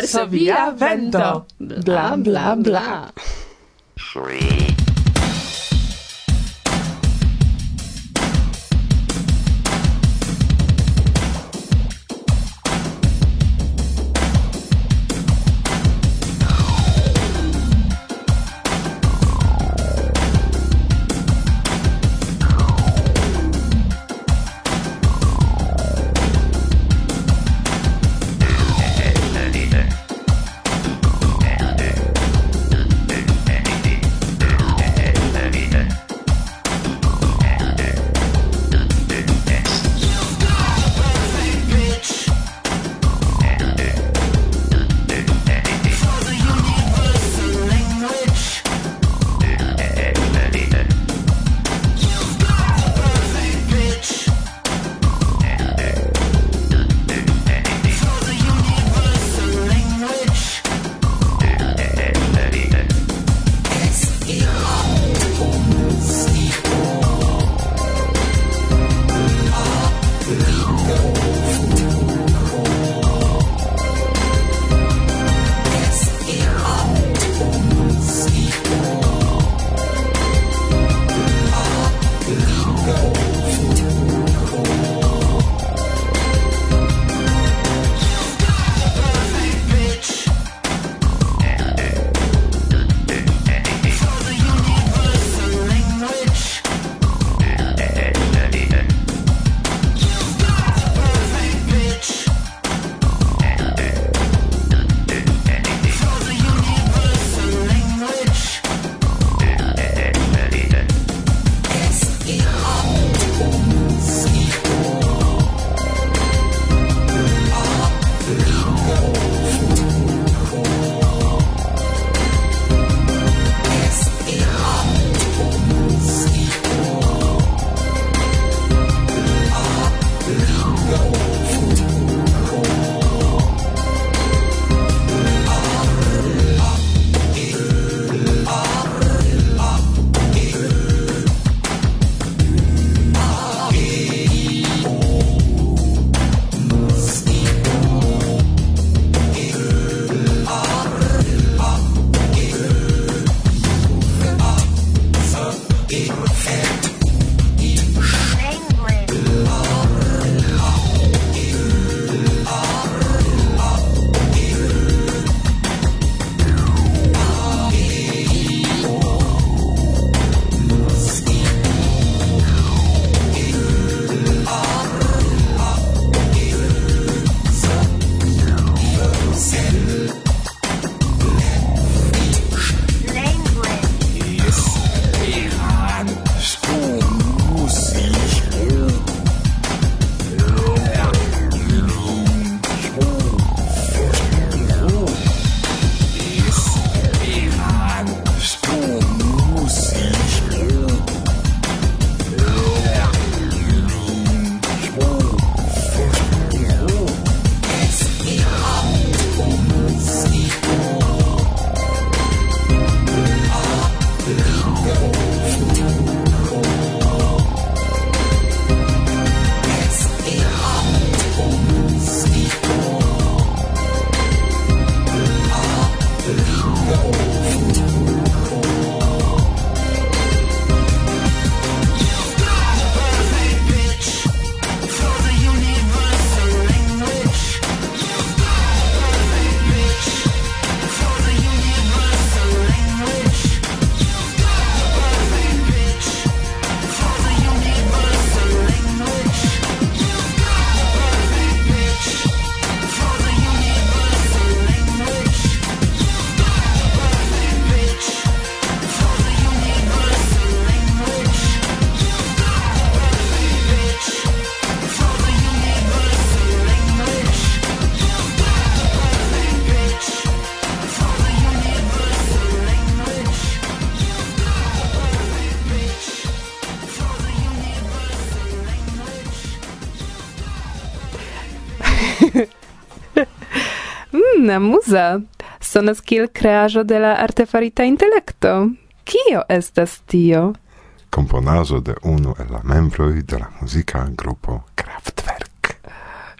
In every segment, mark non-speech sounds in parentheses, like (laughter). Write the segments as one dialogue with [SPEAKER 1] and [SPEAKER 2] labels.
[SPEAKER 1] verso via vento. Bla, bla, bla.
[SPEAKER 2] bla.
[SPEAKER 1] Show. Bona muza sonas kiel creajo de la artefarita intellecto. Kio estas tio?
[SPEAKER 3] Komponazo de unu el la membroi de la musica gruppo Kraftwerk.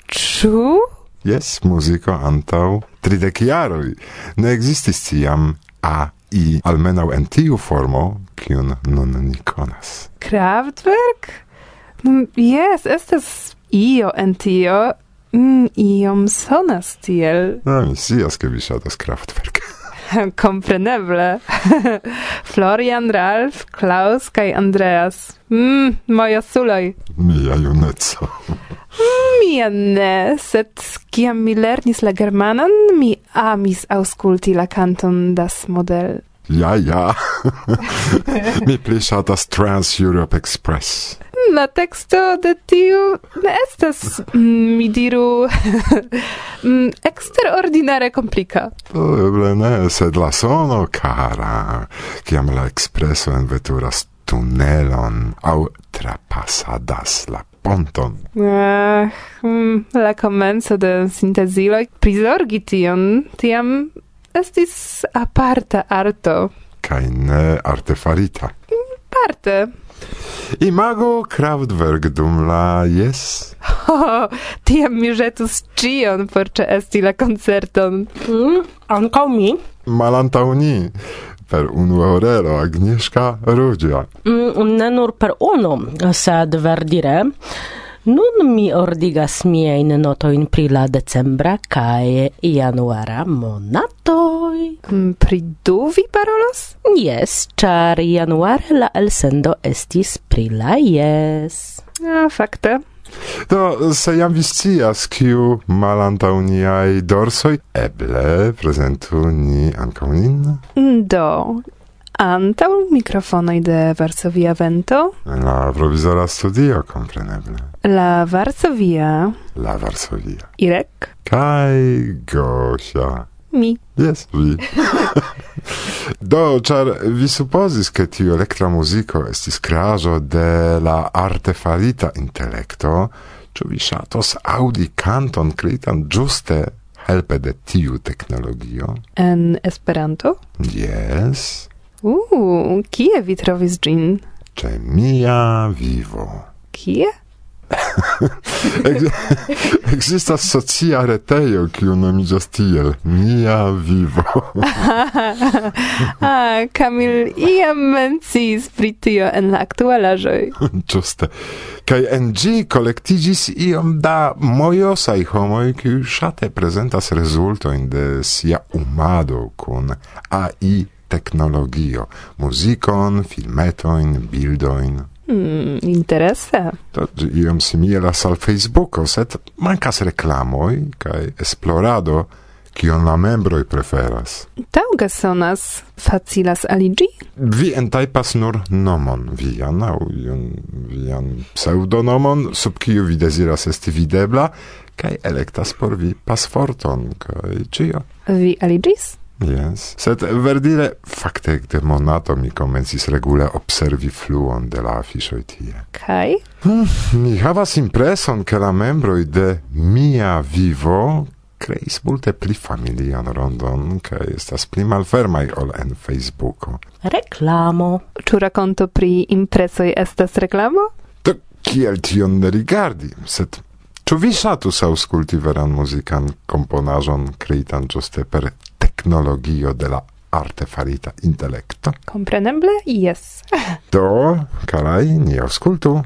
[SPEAKER 1] Ĉu?
[SPEAKER 3] Yes, musico antau tridec iaroi. Ne existis tiam AI, almenau en tiu formo, kiun nun ni conas.
[SPEAKER 1] Kraftwerk? Mm, yes, estas io en tio, Mm, iom sonas tiel.
[SPEAKER 3] No, mi sias, ke vi shatas Kraftwerk. (laughs)
[SPEAKER 1] Kompreneble. (laughs) Florian, Ralf, Klaus kaj Andreas. Mm, moja suloj.
[SPEAKER 3] Mia juneco.
[SPEAKER 1] Mm, mia ne, sed kiam mi lernis la germanan, mi amis auskulti la kanton das model.
[SPEAKER 3] Ja, ja. (laughs) Mi pli ŝatas Trans Europe Express.
[SPEAKER 1] La teksto de tiu ne estas, mm, mi diru, (laughs) mm, eksterordinare komplika.
[SPEAKER 3] Eble ne, sed la sono, kara, kiam la ekspreso enveturas tunelon au trapasadas la ponton.
[SPEAKER 1] Ah, mm, la komenco de sinteziloj prizorgi tion, tiam estis aparta arto.
[SPEAKER 3] Kaj ne artefarita.
[SPEAKER 1] Parte.
[SPEAKER 3] Imago Kraftwerk dum la jes.
[SPEAKER 1] Ho, tiam mi ĵetus ĉion por ĉeesti la koncerton.
[SPEAKER 4] Mm, ankaŭ mi.
[SPEAKER 3] Malantaŭ ni. Per unu horero Agnieszka Rudzia.
[SPEAKER 4] Mm, ne nur per unu, sed verdire Nun mi ordigas miajn notojn pri la decembra kaj januara monatoj.
[SPEAKER 1] Mm, pri du vi parolos?
[SPEAKER 4] Yes, ĉar januare la elsendo estis pri la jes.
[SPEAKER 1] Ah, fakte.
[SPEAKER 3] Do, se jam vi scias, kiu malantaŭ niaj dorsoj, eble prezentu ni ankaŭ nin?
[SPEAKER 1] Mm, do, antaŭ mikrofonoj de Varsovia Vento.
[SPEAKER 3] La provizora studio, compreneble.
[SPEAKER 1] La Varsovia.
[SPEAKER 3] La Varsovia.
[SPEAKER 1] Irek.
[SPEAKER 3] Kaj Gosia.
[SPEAKER 1] Mi.
[SPEAKER 3] Yes, vi. (laughs) Do, char vi supposis, che tiu electra musico estis creajo de la artefarita intellecto, ĉu vi shatos audi kanton kreitan giuste helpe de tiu teknologio?
[SPEAKER 1] En Esperanto?
[SPEAKER 3] Yes.
[SPEAKER 1] Uh, kie vi trovis gin?
[SPEAKER 3] Ce mia vivo.
[SPEAKER 1] Kie? (laughs)
[SPEAKER 3] Existas socia retejo, kiu nomiĝas tiel Mia vivo. (laughs)
[SPEAKER 1] ah, Kamil iam menciis pri tio en la aktualaĵoj. (laughs)
[SPEAKER 3] Ĝuste. Kaj en ĝi kolektiĝis iom da mojosaj homoj, kiuj ŝate prezentas rezultojn de sia umado kun AI teknologio, muzikon, filmetojn, bildojn.
[SPEAKER 1] Mm, interese.
[SPEAKER 3] To iom similas al Facebooko, sed mankas reklamoj kaj esplorado kion la membroj preferas.
[SPEAKER 1] Taŭga sonas facilas aliĝi.
[SPEAKER 3] Vi entajpas nur nomon vian aŭ vian pseŭdonomon, sub kiu vi deziras esti videbla, kaj elektas por vi pasforton kaj ĉio.
[SPEAKER 1] Vi aliĝis?
[SPEAKER 3] Yes. Sed verdire fakte de monato mi komencis regule observi fluon de la afiŝoj tie.
[SPEAKER 1] Kaj?
[SPEAKER 3] Hmm, mi havas impreson, ke la membroj de mia vivo kreis multe pli familian rondon kaj estas pli malfermaj ol en Facebooko.
[SPEAKER 4] Reklamo.
[SPEAKER 1] Ĉu rakonto pri impresoj estas reklamo?
[SPEAKER 3] Do kiel tion ne rigardi, sed Ĉu vi ŝatus aŭskulti veran muzikan komponaĵon kreitan ĝuste per tecnologio de la artefarita intellecto?
[SPEAKER 1] Compreneble, yes. (laughs)
[SPEAKER 3] Do, carai, ni
[SPEAKER 5] auscultu.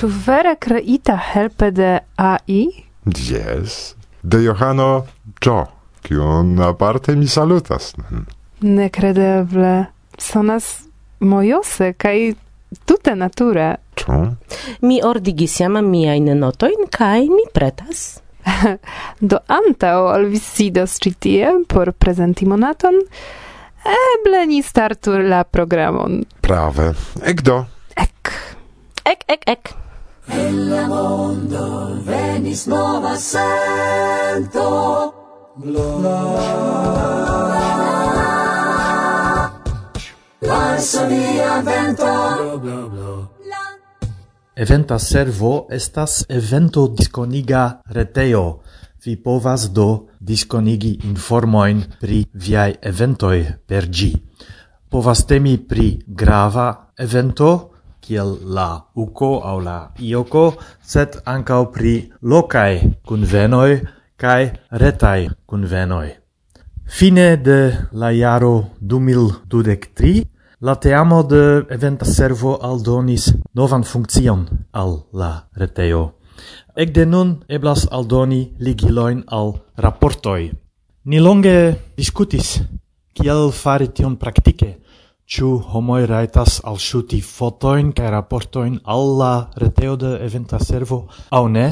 [SPEAKER 1] Ĉu vere kreita helpe de AI?
[SPEAKER 3] Yes. De Johano Joe, kiun aparte mi salutas.
[SPEAKER 1] Nekredeble. Sonas mojose kaj tute nature.
[SPEAKER 3] Ĉu?
[SPEAKER 4] Mi ordigis jam miajn notojn kaj mi pretas. (laughs)
[SPEAKER 1] Do antaŭ ol vi ĉi tie por prezenti monaton, eble ni startu la programon.
[SPEAKER 3] Prave. Ekdo.
[SPEAKER 1] Ek.
[SPEAKER 4] Ek, ek, ek. el la mondo venis nova sento Bla Lanso via vento Bla bla
[SPEAKER 6] Eventa servo estas evento diskoniga reteo. Vi povas do diskonigi informoin pri viaj eventoj per gi. Povas temi pri grava evento kiel la uko aŭ la ioko, sed ankaŭ pri lokaj kunvenoj kaj retaj kunvenoj. Fine de la jaro 2023, la teamo de eventa servo aldonis novan funkcion al la ek Ekde nun eblas aldoni ligiloin al raportoi. Ni longe discutis kiel fari tion praktike, Ĉu homoj rajtas alŝuti fotojn kaj raportojn al la reteo de Eventa Servo aŭ ne?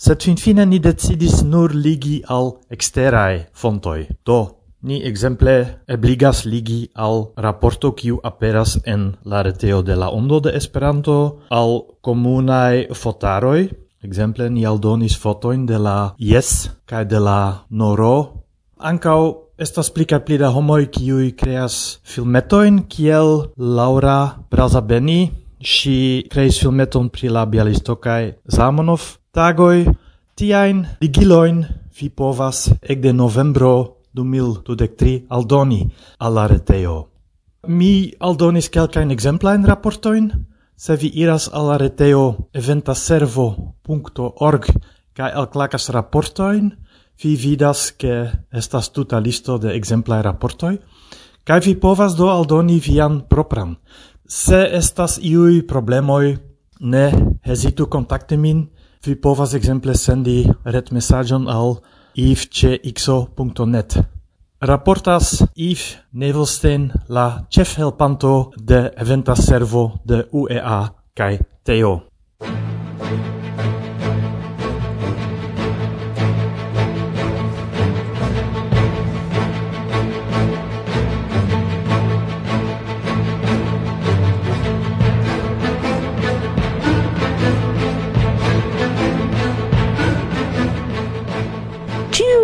[SPEAKER 6] Sed finfine ni decidis nur ligi al eksteraj fontoj. Do, Ni ekzemple ebligas ligi al raporto kiu aperas en la reteo de la Ondo de Esperanto, al komunaj fotaroj. ekzemple ni aldonis fotojn de la Yes kaj de la Noro. Ankaŭ Estas pli kaj pli da homoj kiuj kreas filmetojn kiel Laura Brazabeni. Ŝi kreis filmeton pri la Bialystokaj Zamenhof tagoj. Tiajn ligilojn vi povas ekde novembro 2023 aldoni al la retejo. Mi aldonis kelkajn ekzemplajn raportojn, se vi iras al la retejo eventaservo.org kaj alklakas raportojn vi vidas che estas tuta listo de exemplai raportoi, kai vi povas do aldoni vian propran. Se estas iui problemoi, ne hesitu contacte min, vi povas exemple sendi retmesagion al ivcexo.net. Raportas Yves Nevelstein, la chef helpanto de Eventa Servo de UEA kai Teo.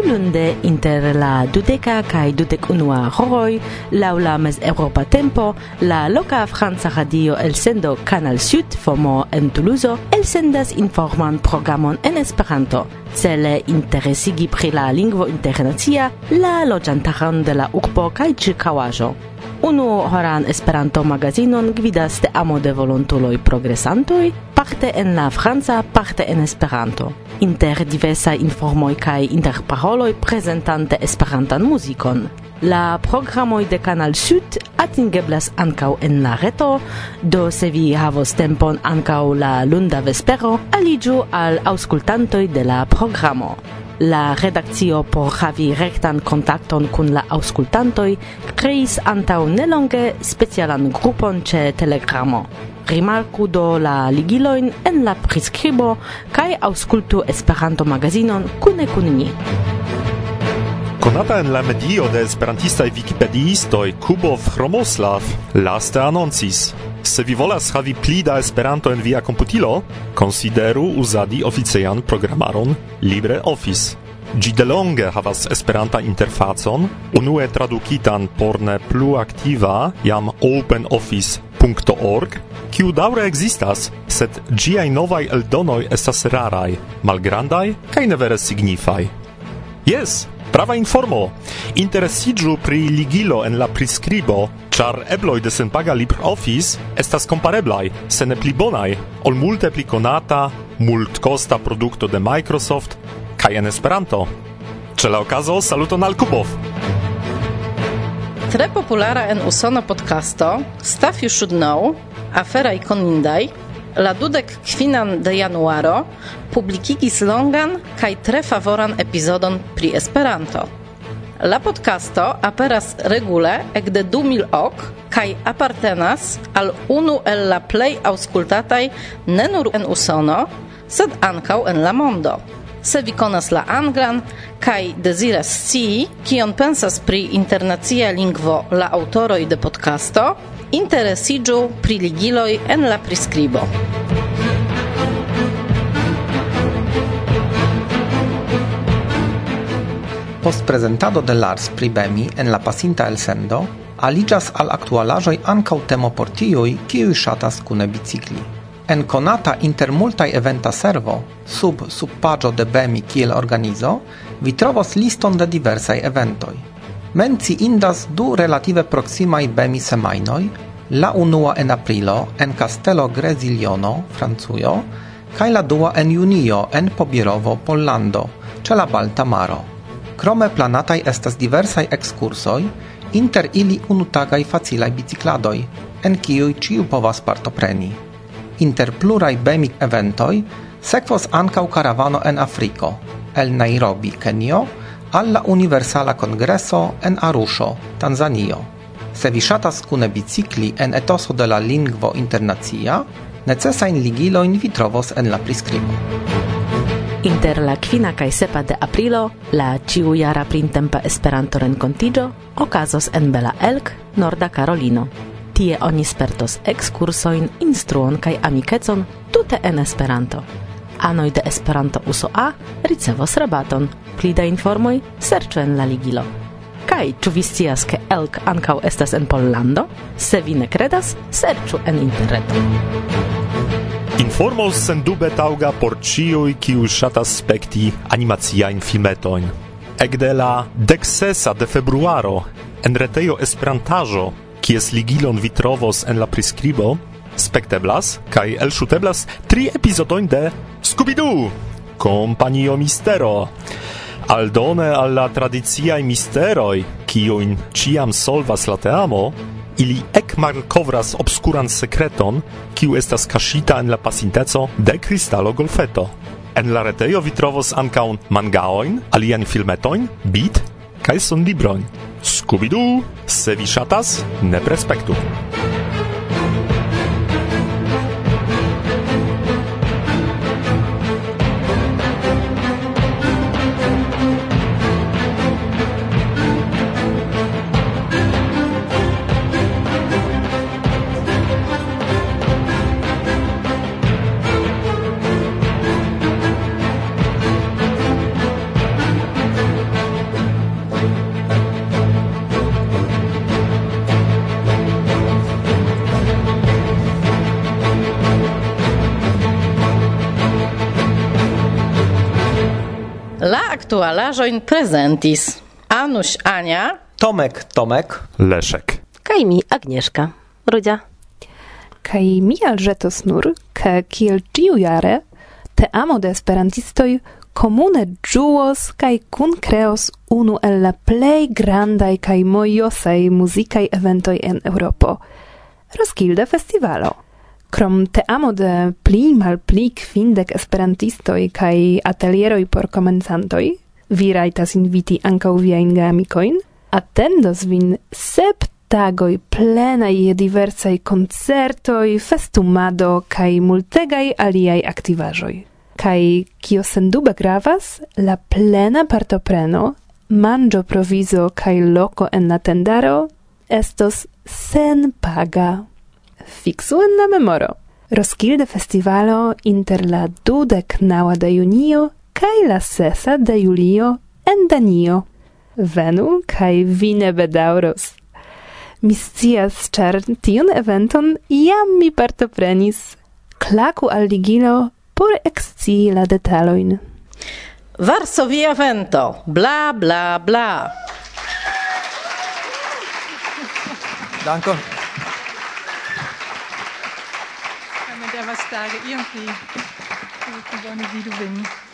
[SPEAKER 4] lunde inter la dudeca cae dudec unua horoi, lau la mes Europa tempo la loca Franza radio elsendo Canal Sud Fomo en Toulouse elsendas informan programon en Esperanto cele interesigi pri la lingvo internacia la loĝantaron de la urbo kaj ĉirkaŭaĵo. Unu horan Esperanto magazinon gvidas de amo de volontuloj progresantoj, parte en la franca, parte en Esperanto. Inter diversa informoj kaj interparoloj prezentante Esperantan muzikon. La programoj de Kanal Sud atingeblas ankaŭ en la reto, do se vi havos tempon ankaŭ la lunda vespero, aliĝu al aŭskultantoj de la programo. La redakcio por havi rektan kontakton kun la aŭskultantoj kreis antaŭ nelonge specialan grupon ĉe Telegramo. Rimarku do la ligilojn en la priskribo kaj aŭskultu Esperanto-magazinon kune kun ni.
[SPEAKER 7] Konata en la medio de esperantistaj Wikipediistoj Kubo Hromoslav laste anoncis Se vi volas havi pli da Esperanto en via komputilo, konsideru uzadi oficejan programaron LibreOffice. Gi delonge havas Esperanta interfacon, unue tradukitan por ne plu aktiva jam openoffice.org, kiu daŭre ekzistas, sed ĝiaj novaj eldonoj estas raraj, malgrandaj kaj ne vere signifaj. Jes, Prava informo. Interesiĝu pri ligilo en la priskribo, ĉar ebloj de senpaga LibreOffice estas kompareblaj, se ne pli bonaj, ol multe pli konata, multkosta produkto de Microsoft kaj en Esperanto. Ĉe la okazo saluton al Kubov.
[SPEAKER 8] Tre populara en Usono podcasto Stuff You Should Know, afera Ikonindaj, la dudek kvinan de januaro publikigis longan kaj tre favoran epizodon pri Esperanto. La podcasto aperas regule ekde 2000 ok kaj apartenas al unu el la plej aŭskultataj ne nur en Usono, sed ankaŭ en la mondo. Se vi konas la anglan kaj deziras scii kion pensas pri internacia lingvo la aŭtoroj de podcasto, interesiĝu pri ligiloj en la priskribo.
[SPEAKER 9] Post prezentado de Lars pri Bemi en la pasinta elsendo, aliĝas al aktualaĵoj ankaŭ temo por tiuj, kiuj ŝatas kune bicikli. En konata inter multaj eventa servo, sub subpaĝo de Bemi kiel organizo, vi trovos liston de diversaj eventoj. Menci indas du relative proximai bemi semainoi, la unua en aprilo en Castello Gresiliono, Francujo, kaj la dua en junio en Pobirovo, Pollando, ĉe la Balta Maro. Krome planataj estas diversaj ekskursoj, inter ili unutagaj facilaj bicikladoj, en kiuj ĉiu povas partopreni. Inter pluraj bemi eventoj sekvos ankaŭ karavano en Afriko, el Nairobi, Kenio, alla Universala Congresso en Arusho, Tanzanio. Se vi ŝatas kune bicikli en etoso de la lingvo internacia, necesajn ligilojn vi trovos en la priskribo.
[SPEAKER 4] Inter la kvina kaj sepa de aprilo la ĉiujara printempa Esperanto-renkontiĝo okazos en Bela Elk, Norda Karolino. Tie oni spertos ekskursojn, instruon kaj amikecon tute en Esperanto. Anoj de Esperanto a ricevos rabaton. Pli da informoj serĉu en la ligilo. Kaj ĉu vi scias ke elk ankaŭ estas en Pollando? Se vi ne kredas, serĉu en interreto.
[SPEAKER 7] Informo sendube tauga por ciui kiu shatas spekti animaciajn filmetojn. Ekde la deksesa de februaro en retejo Esperantaĵo, kies ligilon vi trovos en la priskribo, spekteblas kaj elŝuteblas tri epizodojn de Scooby-Doo, Kompanio Mistero. Aldone al la tradiciaj misteroj, kiujn ĉiam solvas la teamo, ili ekmalkovras obskuran sekreton, kiu estas kaŝita en la pasinteco de kristalo golfeto. En la retejo vi trovos ankaŭ mangaojn, aliajn filmetojn, bit kaj sonlibrojn. Scooby-Doo, se vi ŝatas, ne prespektu.
[SPEAKER 8] embalaĵojn prezentis Anuś Ania,
[SPEAKER 9] Tomek Tomek,
[SPEAKER 7] Leszek.
[SPEAKER 4] Kaj mi Agnieszka, Rudzia.
[SPEAKER 1] Kaj mi alĵetos nur, ke kiel ĉiujare te amo de esperantistoj komune ĝuos kaj kunkreos unu el la plej grandaj kaj mojosaj muzikaj eventoj en Europo. Roskilde Festivalo. Krom te amo de pli mal pli kvindek esperantistoj kaj atelieroj por komencantoj, Vi rajtas inviti ankaŭ viajn geamikojn. Atendos vin sep tagoj plenaj je diversaj koncertoj, festumado kaj multegaj aliaj aktivaĵoj. Kaj kio sendube gravas, la plena partopreno, manĝo provizo kaj loko en la tendaro estos senpaga. Fixu en la memoro. Roskilde festivalo inter la dudek naŭa de junio cae la sesa de Julio en Danio. Venu, cae vi ne bedauros. Mi scias, char tion eventon iam mi partoprenis. Klaku al ligilo por excii la detaloin.
[SPEAKER 8] Varsovia vento, bla bla bla.
[SPEAKER 6] Danko.
[SPEAKER 10] Ja, man der var stærke. irgendwie, ich kann nicht wieder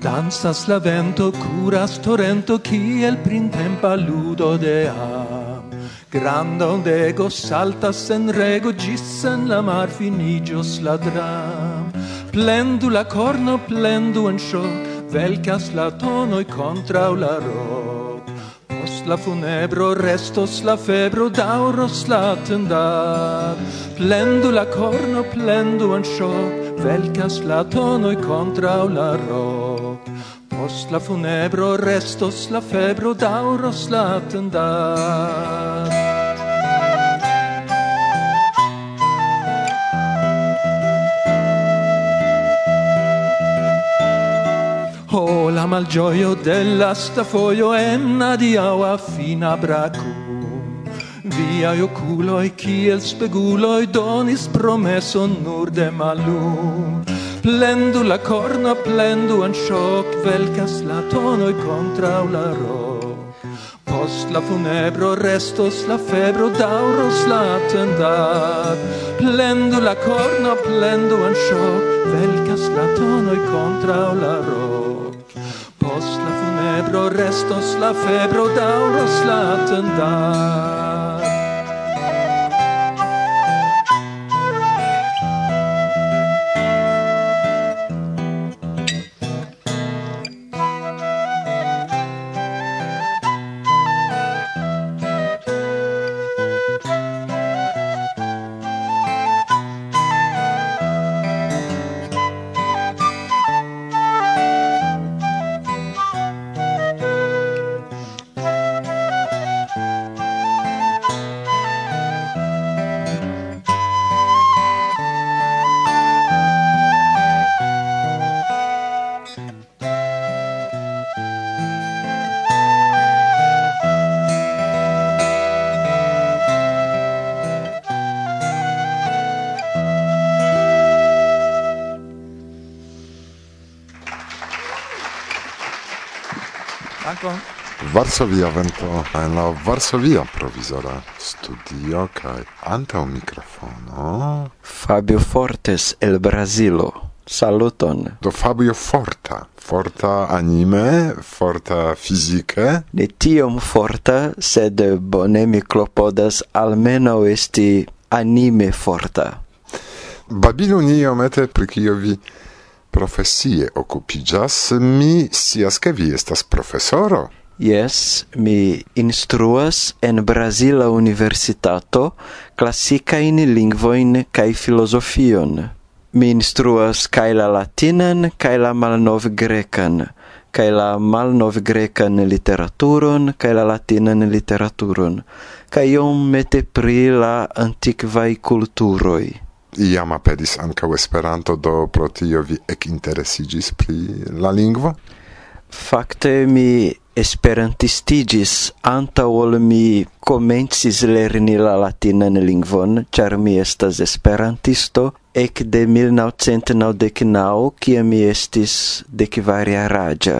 [SPEAKER 11] Danzas la vento, curas torrento, kiel printempa ludo de am. Granda ondego saltas en rego, gis en la mar finigios la dram. Plendu la corno, plendu en shock, velcas la tonoi contra la roc. Post la funebro, restos la febro, dauros la tendar. Plendu la corno, plendu en shock, velcas la tonoi contra la roc. Daŭros la funebro, restos la febro, dauros la atendado. Oh, la malgioio della stafoio enna di aua fina bracum. Viai oculoi, kiel speguloi, donis promesso nur de malum. Plendu la corno, plendu en shock, velcas la tonoi contra la ro. Post la funebro restos la febro, dauros la tendat. Plendu la corno, plendu en shock, velcas la tonoi contra la ro. Post la funebro restos la febro, dauros la
[SPEAKER 6] tendat.
[SPEAKER 3] Varsovia Vento en la Varsovia provizora studio kaj antaŭ mikrofono
[SPEAKER 12] Fabio Fortes el Brazilo. Saluton.
[SPEAKER 3] Do Fabio forta, forta anime, forta fizike.
[SPEAKER 12] Ne tiom forta, sed bone mi klopodas almeno esti anime forta.
[SPEAKER 3] Babilu ni iomete pri kio vi profesie okupiĝas, mi scias ke vi estas profesoro.
[SPEAKER 12] Yes, mi instruas en Brasila Universitato classicain lingvoin cae filosofion. Mi instruas cae la latinan cae la malnov grecan, cae la malnov grecan literaturon cae la latinan literaturon, cae iom mete pri la antiquae culturoi.
[SPEAKER 3] Iam aperis ancau Esperanto, do pro tio vi ec interesigis pri la lingvo?
[SPEAKER 12] Fakte mi esperantistigis anta ol mi komencis lerni la latinan lingvon, ĉar mi estas esperantisto ekde 1999, cia mi estis dekvarjaraĝa.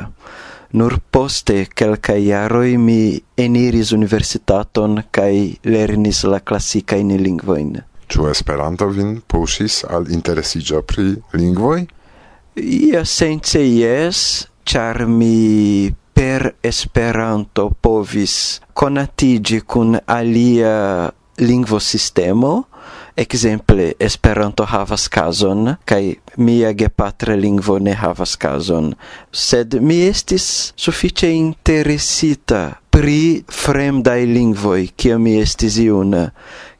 [SPEAKER 12] Nur poste kelkaj jaroj mi eniris universitaton kaj lernis la klasikajn lingvoin.
[SPEAKER 3] Ĉu Esperanto vin pusis al interesigio pri lingvoj?
[SPEAKER 12] Ia sense jes, ĉar mi per Esperanto povis conatigi cun alia lingvo sistemo exemple Esperanto havas cason kaj mia gepatra lingvo ne havas cason sed mi estis sufiĉe interesita pri fremdaj lingvoj kiam mi estis juna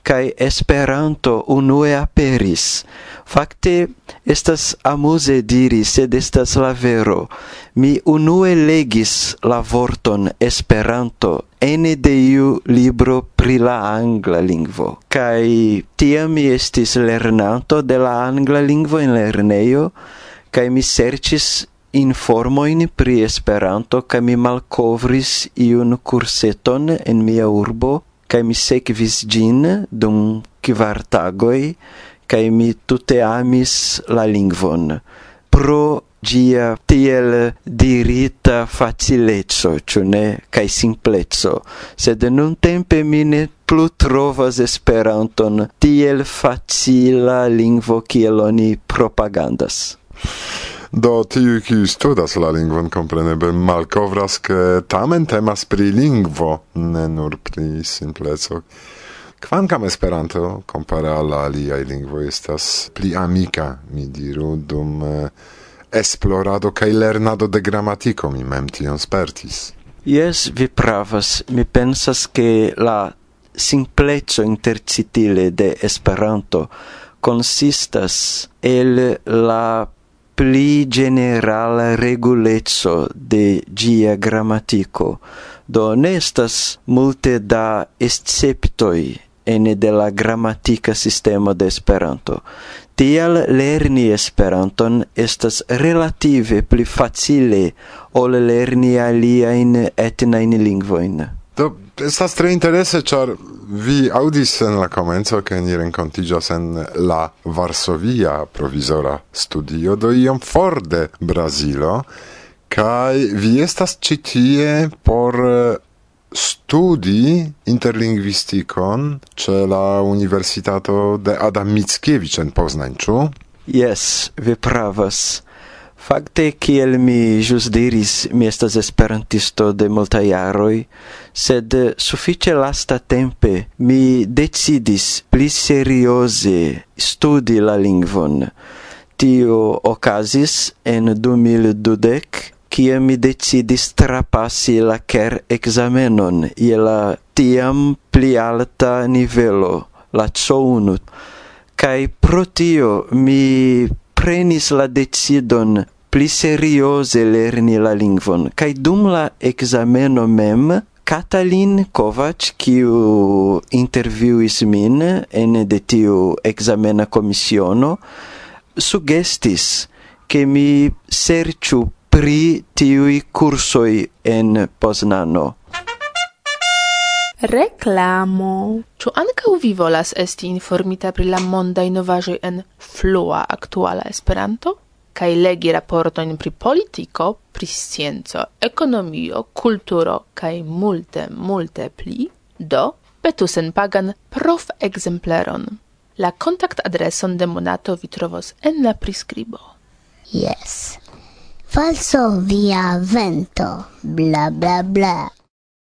[SPEAKER 12] kai Esperanto unue aperis. Fakte estas amuse diri, sed estas la vero. Mi unue legis la vorton Esperanto ene de iu libro pri la angla lingvo. Kai tiam mi estis lernanto de la angla lingvo en lernejo, kai mi serĉis informoin pri Esperanto, kai mi malkovris iun kurseton en mia urbo, kai mi sekvis gin dum kvar tagoi, kai mi tute amis la lingvon. Pro gia tiel dirita facilezzo, ciu ne, cae simplezzo, sed nun tempe mi ne plu trovas Esperanton tiel facila lingvo kiel oni propagandas.
[SPEAKER 3] Do tiu ki studas la lingvon kompreneble malkovras ke tamen temas pri lingvo, ne nur pri simpleco. Kvankam Esperanto kompare al aliaj lingvoj estas pli amika, mi diru, dum eh, esplorado kaj lernado de gramatiko mi mem tion spertis.
[SPEAKER 12] Yes, vi pravas. Mi pensas ke la simpleco intercitile de Esperanto consistas el la pli generala regulezzo de gia grammatico, do nestas multe da esceptoi ene de la grammatica sistema de Esperanto. Tial lerni Esperanton estas relative pli facile ol lerni aliaen etnain lingvoin.
[SPEAKER 3] Do estas tre interesse char vi audis en la comenzo che ni renkontiĝas en la Varsovia provisora studio do iom for de Brazilo kai vi estas citie por eh, studi interlingvistikon ce la Universitato de Adam Mickiewicz en Poznań,
[SPEAKER 12] Yes, vi pravas. Fakte, kiel mi jus diris, mi estas esperantisto de multaj jaroj, sed sufiĉe lasta tempe mi decidis pli serioze studi la lingvon. Tio okazis en 2012, kie mi decidis trapasi la ker examenon je la tiam pli alta nivelo, la C1. Kaj pro tio mi prenis la decidon pli serioze lerni la lingvon. Kaj dum la ekzameno mem, Katalin Kovac, kiu interviuis min ene de tiu ekzamena komisiono, sugestis ke mi serĉu pri tiui cursoi en Poznano.
[SPEAKER 1] Reklamo.
[SPEAKER 13] Ĉu ankaŭ vi volas esti informita pri la mondaj novaĵoj en flua aktuala Esperanto? kai legi raportoin pri politico, pri scienzo, economio, culturo, kai multe, multe pli, do petu sen pagan prof exempleron. La contact adreson de monato vi trovos en la prescribo.
[SPEAKER 14] Yes. Falso via vento, bla bla bla.